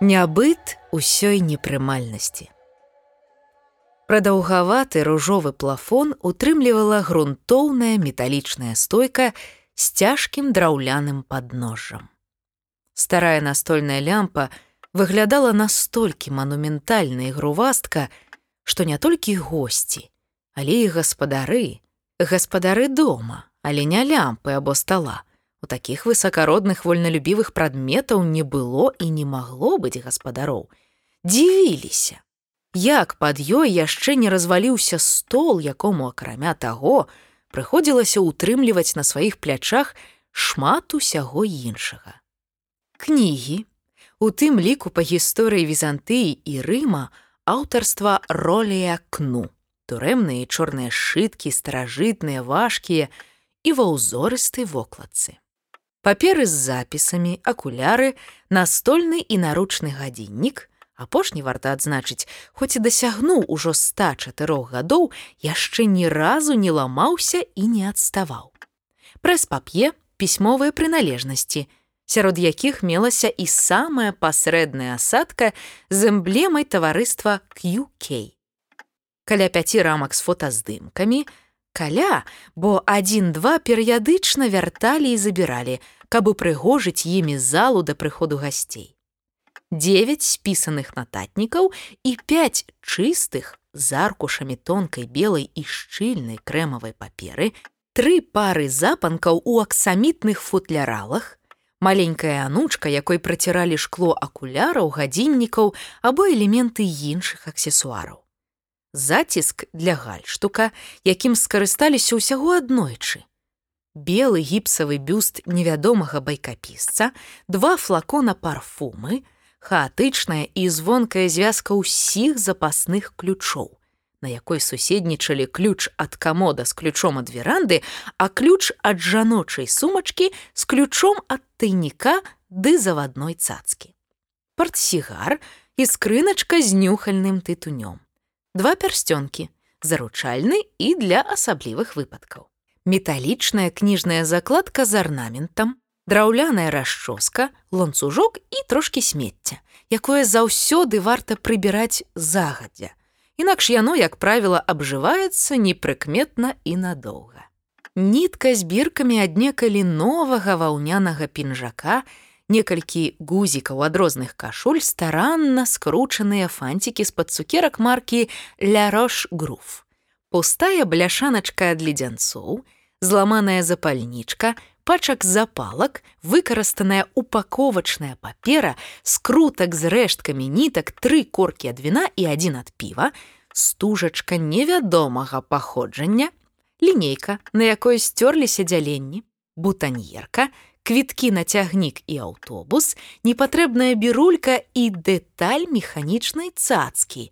Нябыт усёй непрымальнасці. Прадаўгаваты ружовы плафон утрымлівала грунтоўная металічная стойка з цяжкім драўляным падножжам. Старая настольная лямпа выглядала настолькі манументальна і грувастка, што не толькі госці, але і гаспадары, гаспадары дома, але не лямпы або стала. У такіх высакародных вольналюбівых прадметаў не было і не магло быць гаспадароў. Дзівіліся. Як пад ёй яшчэ не разваліўся стол, якому акрамя таго прыходзілася ўтрымліваць на сваіх плячах шмат усяго іншага. Кнігі, у тым ліку па гісторыі візантыі і рыма аўтарства ролея кну турэмныя чорныя сшыткі, старажытныя, важкія і ва ўзорыстай вокладцы. Паперы з запісамі, акуляры, настольны і наручны гадзіннік, апошні варта адзначыць, хоць і дасягнуў ужо 104 гадоў, яшчэ ні разу не ламаўся і не адставаў. Прэс-пап'е пісьмовыя прыналежнасці, сярод якіх мелася і самая пасрэдная асадка з эмблемай таварыства QK каля пяці рамак з фотаздымкамі, каля, бо адзін-два перыядычна вярталі і забіралі, каб упрыгожыць імі залу да прыходу гасцей. Девять спісаных нататнікаў і пяць чыстых з аркушамі тонкай белай і шчыльнай крэмавай паперы, тры пары запанкаў у аксамітных футляралах, маленькая анучка, якой праціралі шкло акуляраў, гадзіннікаў або элементы іншых аксесуараў заціск для гальштука, якім скарысталіся ўсяго аднойчы. Белы гіпсавы бюст невядомага байкапісца, два флакона парфумы, хаатычная і звонкая звязка ўсіх запасных ключоў, на якой суседнічалі ключ ад камода з ключом ад веранды, а ключ ад жаночай сумачкі з ключом ад тайніка ды завадной цацкі. Партсігар і скрыначка з нюхальным тытунём два пярсцёнкі, заручальны і для асаблівых выпадкаў. Металічная кніжная закладка з арнаментам, драўляная расчоска, ланцужок і трошкі смецця, якое заўсёды варта прыбіраць загадзя. Інакш яно, як правіла, абжываецца непрыкметна і надоўга. Нітка з біркамі аднекалі новага ваўнянага пінжака, некалькі гузікаў ад розных кашуль старанна скручаныя фанцікі з-пад цукерак маркі лярош груф. Пустая бляшаначка ад ледзянцоў, зламаная запальнічка, пачак запалак, выкарыстаная упаковачная папера, скрутак з рэшткамі нітак, тры коркі ад віна і адзін ад піва, стужачка невядомага паходжання, лінейка, на якой сцёрліся дзяленні, бутаньерка, квіткі на цягнік і аўтобус, непатрэбная бірулька і дэталь механічнай цацкі,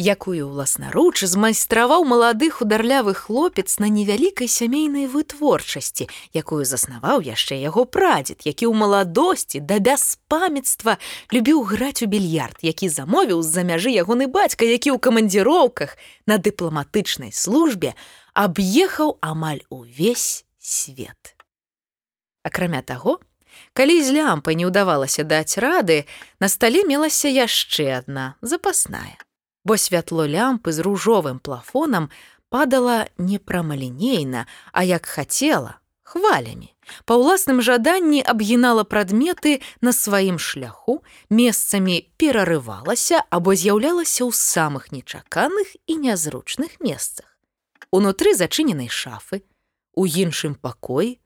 якую ўласнаруч змайстраваў малады хударлявы хлопец на невялікай сямейнай вытворчасці, якую заснаваў яшчэ яго прадзед, які ў маладосці да бяспамятства любіў граць у більярд, які замовіў з-за мяжы ягоны бацька, які ў камандзіроўках на дыпламатычнай службе аб'ехаў амаль увесь свет. Акрамя таго, калі з лямпай не ўдавалася даць рады, на стале мелася яшчэ адна запасная. Бо святло лямпы з ружовым плафонам падала не прамалінейна, а як хацела, хвалямі. Па ўласным жаданні абгінала прадметы на сваім шляху, месцамі перарывалася або з'яўлялася ў самых нечаканых і нязручных месцах. Унутры зачыненай шафы, у іншым пакоі,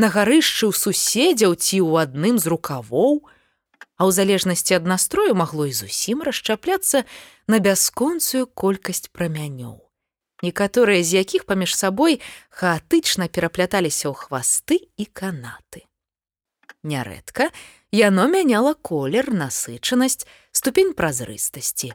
на гарышчы ў суседзяў ці ў адным з рукавоў, а ў залежнасці ад настрою магло і зусім расчапляцца на бясконцую колькасць прамянёў. Некаторыя з якіх паміж сабой хаатычна перапляталіся ў хвасты і канаты. Нярэдка яно мяняло колер, насычанасць, ступень празрыстасці,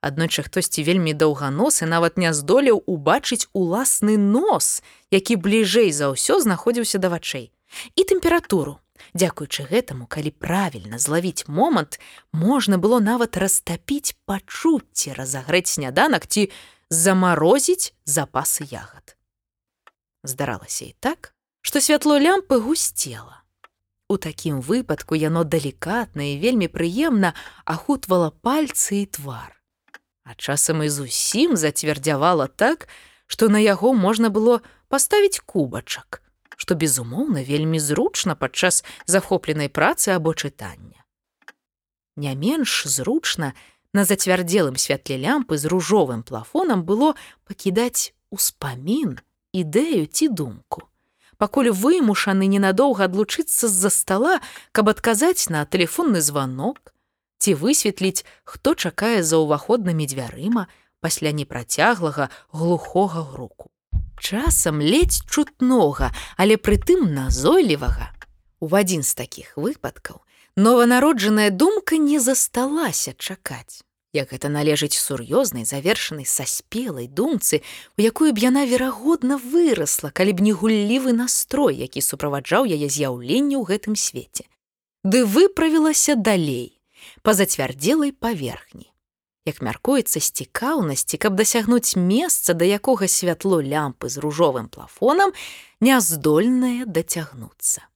Аднойчы хтосьці вельмі доўганосы нават не здолеў убачыць уласны нос, які бліжэй за ўсё знаходзіўся да вачэй. І тэмпературу. Дзякуючы гэтаму, калі правільна злавіць момант, можна было нават растапіць пачуцці разагрэць сняданак ці замарозіць запасы ягад. Здаралася і так, што святло лямпы гусцела. У такім выпадку яно далікатна і вельмі прыемна ахутвала пальцы і твар. А часам і зусім зацвярдзявала так, што на яго можна было паставіць кубачак, што, безумоўна, вельмі зручна падчас захопленай працы або чытання. Не менш зручна на зацвярдзелым святле лямпы з ружовым плафонам было пакідаць успамін, ідэю ці думку пакуль вымушаны ненадоўга адлучыцца з-за стола, каб адказаць на тэлефонны званок, ці высветліць, хто чакае за ўваходнымі дзвярыма пасля непрацяглага глухога груку. Часам ледзь чутнога, але прытым назойлівага. У адзін з такіх выпадкаў нованароджаная думка не засталася чакаць як гэта належыць сур'ёзнай завершанай са спелай думцы, у якую б яна верагодна вырасла, калі б не гуллівы настрой, які суправаджаў яе з'яўленне ў гэтым свеце. Ды выправілася далей па зацвярдзелай паверхні. Як мяркуецца з цікаўнасці, каб дасягнуць месца, да якога святло лямпы з ружовым плафонам няздольнае дацягнуцца.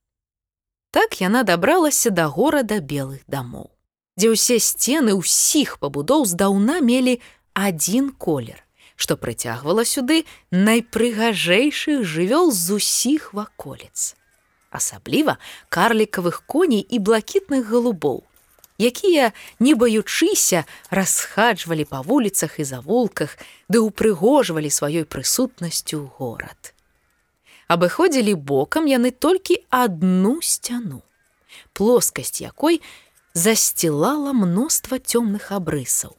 Так яна дабралася да горада белых дамоў дзе ўсе сцены ўсіх пабудоў здаўна мелі адзін колер, што прыцягвала сюды найпрыгажэйшых жывёл з усіх ваколіц. Асабліва карлікавых коней і блакітных галубоў, якія, не баючыся, расхаджвалі па вуліцах і завулках, ды ўпрыгожвалі сваёй прысутнасцю горад. Абыходзілі бокам яны толькі адну сцяну, плоскасць якой, засцілала мноства цёмных абрысаў.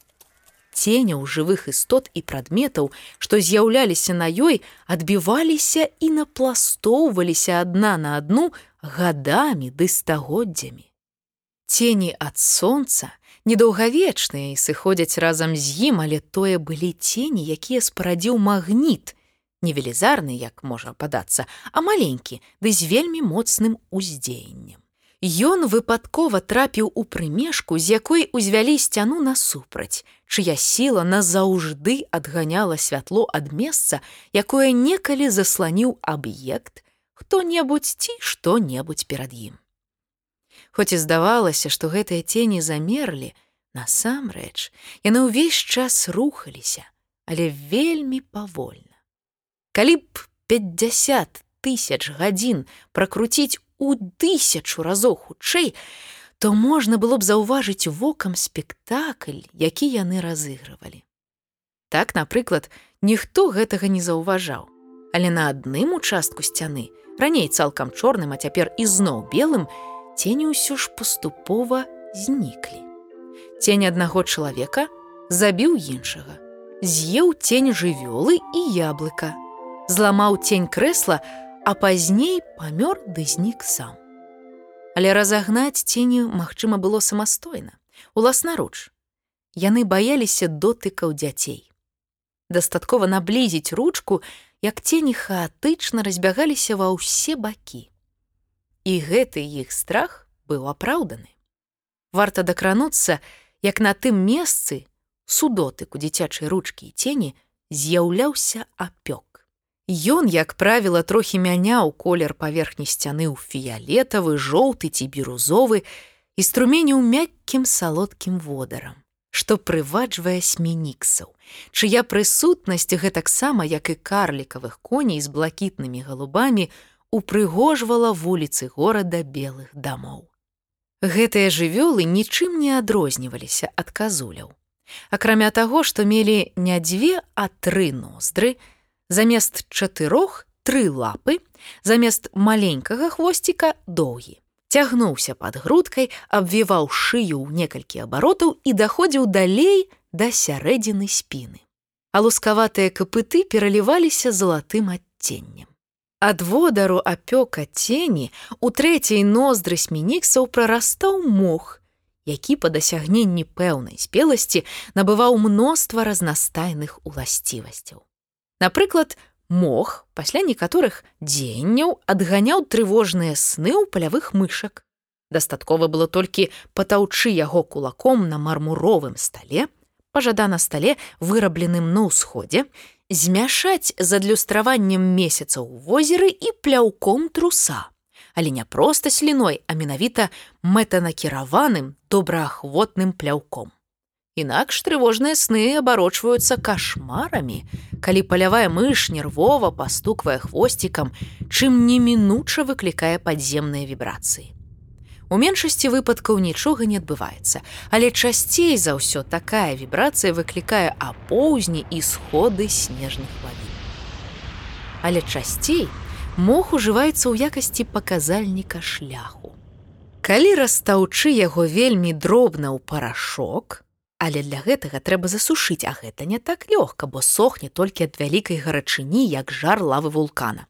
Ценяў жывых істот і прадметаў, што з'яўляліся на ёй, адбіваліся і напластоўваліся адна на адну гадамі ды стагоддзямі. Цені ад сонца недаўгавечныя і сыходзяць разам з ім, але тое былі цені, якія спарадзіў магніт, невелізарны, як можа падацца, а маленькі, ды з вельмі моцным уздзеяннем. Ён выпадкова трапіў у прымежку, з якой узвялі сцяну насупраць, чыя сіла назаўжды адганяла святло ад месца, якое некалі засланіў аб'ект, хто-небудзь ці што-небудзь перад ім. Хоць і здавалася, што гэтыя цені замерлі, насамрэч, яны ўвесь час рухаліся, але вельмі павольна. Калі б 50 тысяч гадзін пракруціць у тысячу разоў хутчэй, то можна было б заўважыць вокам спектакль, які яны разыгрывалі. Так, напрыклад, ніхто гэтага не заўважаў, але на адным участку сцяны, раней цалкам чорным, а цяпер ізноў белым, цені ўсё ж паступова зніклі. Цень аднаго чалавека забіў іншага, з'еў цень жывёлы і яблыка, зламаў цень крэсла, а пазней памёр ды знік сам. Але разагнаць ценю магчыма было самастойна, уласнаруч. Яны баяліся дотыкаў дзяцей. Дастаткова наблізіць ручку, як цені хаатычна разбягаліся ва ўсе бакі. І гэты іх страх быў апраўданы. Варта дакрануцца, як на тым месцы судотык у дзіцячай ручкі і цені з'яўляўся апёк. Ён, як правіла, трохі мяняў колер паверхні сцяны ў фіялетавы, жоўты ці бірузовы і струменіў мяккім салодкім водарам, што прываджвае смініксаў, чыя прысутнасць гэтаксама, як і карлікавых коней з блакітнымі галубамі, упрыгожвала вуліцы горада белых дамоў. Гэтыя жывёлы нічым не адрозніваліся ад казуляў. Акрамя таго, што мелі не дзве, а тры ноздры, замест чатырох тры лапы, замест маленькага хвосціка доўгі. Цягнуўся пад грудкай, абвіваў шыю ў некалькі абаротаў і даходзіў далей да сярэдзіны спіны. А лускаватыя капыты пераліваліся залатым адценнем. Ад водару апёка цені у трэцяй ноздры смініксаў прарастаў мох, які па дасягненні пэўнай спеласці набываў мноства разнастайных уласцівасцяў. Напрыклад, мох пасля некаторых дзеянняў адганяў трывожныя сны ў палявых мышак. Дастаткова было толькі патаўчы яго кулаком на мармуровым стале, пажадана стале, вырабленым на ўсходзе, змяшаць з адлюстраваннем месяца ў возеры і пляўком труса, але не проста сліной, а менавіта мэтанакіраваным добраахвотным пляўком. Інакш трывожныя сны абарочваюцца кашмарамі, калі палявая мыш нервова пастуквае хвосцікам, чым немінуча выклікае падземныя вібрацыі. У меншасці выпадкаў нічога не адбываецца, але часцей за ўсё такая вібрацыя выклікае апоўзні і сходы снежных лавін. Але часцей мох ужываецца ў якасці паказальніка шляху. Калі растаўчы яго вельмі дробна ў парашок, Але для гэтага трэба засушыць, а гэта не так лёгка, бо сохне толькі ад вялікай гарачыні, як жар лавы вулкана.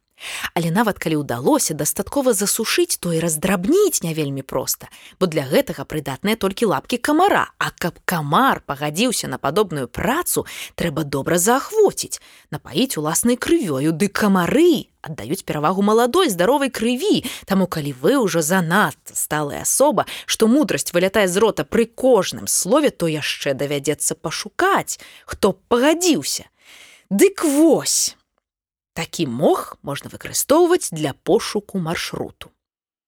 Але нават калі ўдалося дастаткова засушыць, то і раздрабніць не вельмі проста, бо для гэтага прыдатныя толькі лапкі камара, А каб камар пагадзіўся на падобную працу, трэба добра заахвоціць, напаіць уласнай крывёю ды камары аддаюць перавагу маладой здаровай крыві. Таму калі вы ўжо занадта сталая асоба, што мудрасць вылятае з рота пры кожным слове, то яшчэ давядзецца пашукаць, хто пагадзіўся. Дык вось! Такі мох можна выкарыстоўваць для пошуку маршруту.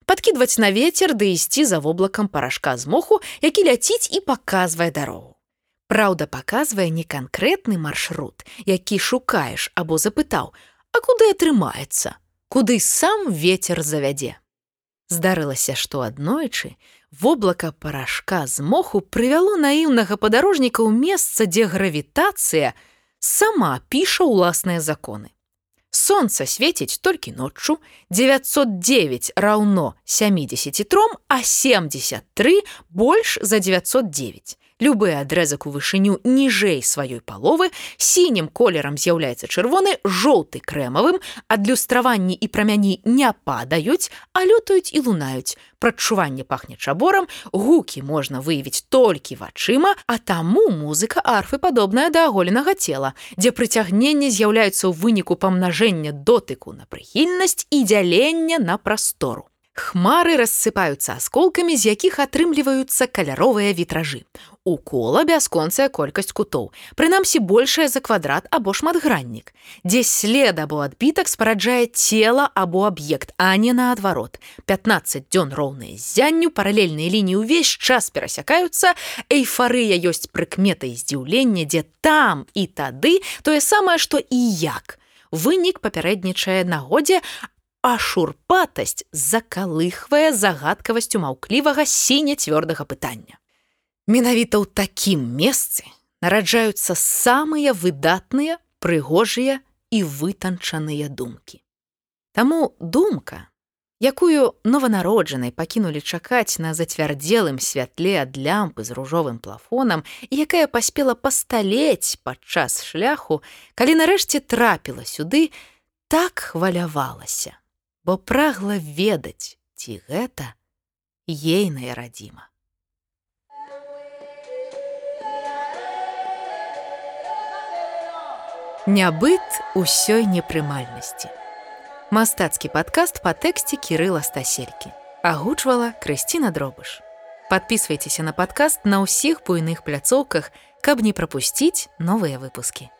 Падкідваць на вецер ды ісці за воблакам парашка з моху, які ляціць і паказвае дарогу. Праўда, паказвае не канкрэтны маршрут, які шукаеш або запытаў, а куды атрымаецца, куды сам ветер завядзе. Здарылася, што аднойчы воблака парашка з моху прывяло наіўнага падарожніка ў месца, дзе гравітацыя сама піша ўласныя законы. Сонца свеціць толькі ноччу 909 раўно 73, а 73 больш за 909. Любы адрэзак у вышыню ніжэй сваёй паловы сінім колерам з'яўляецца чырвоны жоўты крэмавым, адлюстраванні і прамяні не падаюць, а лётаюць і лунаюць. Прадчуванне пахне чаборам, гукі можна выявіць толькі вачыма, а таму музыка арфы падобная да аголенага цела, дзе прыцягненне з'яўляецца ў выніку памнажэння дотыку на прыхільнасць і дзялення на прастору. Хмары рассыпаюцца асколкамі, з якіх атрымліваюцца каляровыя вітражы. У кола бясконцая колькасць кутоў, прынамсі большая за квадрат або шматграннік, дзе след або адбітак спараджае цела або аб'ект, а не наадварот. 15 дзён роўныя зянню, паралельныя лініі ўвесь час перасякаюцца, эйфарыя ёсць прыкметай здзіўлення, дзе там і тады тое самае, што і як. Вынік папярэднічае нагодзе, а шурпатасць закалыхвае загадкавасцю маўклівага сіня цвёрдага пытання. Менавіта ў такім месцы нараджаюцца самыя выдатныя, прыгожыя і вытанчаныя думкі. Таму думка, якую нованароджанай пакінулі чакаць на зацвярдзелым святле ад лямпы з ружовым плафонам і якая паспела пасталець падчас шляху, калі нарэшце трапіла сюды, так хвалявалася бо прагла ведаць, ці гэта ейная радзіма. Нябыт усёй непрымальнасці. Мастацкі падкаст па тэксце кірыла стаселькі. Агучвала Крысціна дробыш. Падпісвайцеся на падкаст на ўсіх буйных пляцоўках, каб не прапусціць новыя выпускі.